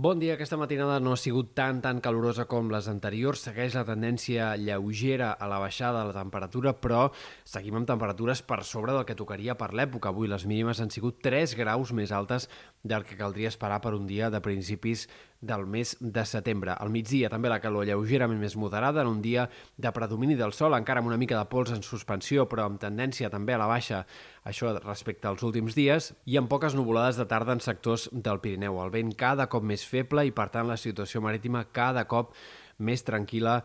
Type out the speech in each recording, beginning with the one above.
Bon dia. Aquesta matinada no ha sigut tan, tan calorosa com les anteriors. Segueix la tendència lleugera a la baixada de la temperatura, però seguim amb temperatures per sobre del que tocaria per l'època. Avui les mínimes han sigut 3 graus més altes del que caldria esperar per un dia de principis del mes de setembre. Al migdia també la calor lleugerament més moderada, en un dia de predomini del sol, encara amb una mica de pols en suspensió, però amb tendència també a la baixa, això respecte als últims dies, i amb poques nuvolades de tarda en sectors del Pirineu. El vent cada cop més feble i, per tant, la situació marítima cada cop més tranquil·la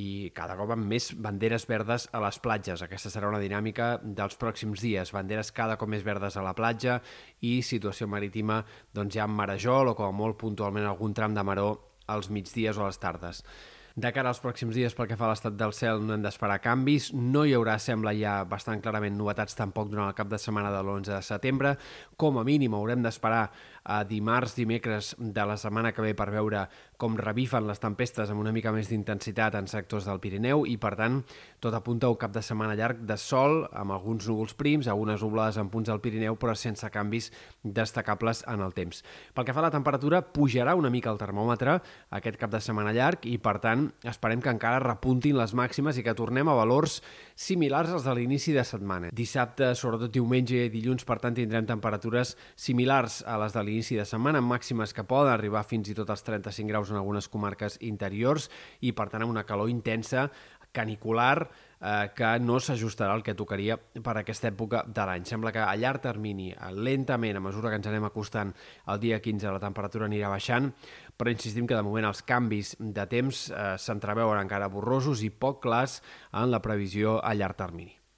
i cada cop amb més banderes verdes a les platges. Aquesta serà una dinàmica dels pròxims dies. Banderes cada cop més verdes a la platja i situació marítima doncs, ja amb marejol o com a molt puntualment algun tram de maró als migdies o a les tardes. De cara als pròxims dies, pel que fa a l'estat del cel, no hem d'esperar canvis. No hi haurà, sembla ja bastant clarament, novetats tampoc durant el cap de setmana de l'11 de setembre. Com a mínim haurem d'esperar a dimarts, dimecres de la setmana que ve per veure com revifen les tempestes amb una mica més d'intensitat en sectors del Pirineu i, per tant, tot apunta un cap de setmana llarg de sol, amb alguns núvols prims, algunes nublades en punts del Pirineu, però sense canvis destacables en el temps. Pel que fa a la temperatura, pujarà una mica el termòmetre aquest cap de setmana llarg i, per tant, esperem que encara repuntin les màximes i que tornem a valors similars als de l'inici de setmana. Dissabte, sobretot diumenge i dilluns, per tant, tindrem temperatures similars a les de l'inici de setmana, amb màximes que poden arribar fins i tot als 35 graus en algunes comarques interiors i, per tant, amb una calor intensa, canicular, eh, que no s'ajustarà al que tocaria per aquesta època de l'any. Sembla que a llarg termini, lentament, a mesura que ens anem acostant al dia 15, la temperatura anirà baixant, però insistim que de moment els canvis de temps eh, s'entreveuen encara borrosos i poc clars en la previsió a llarg termini.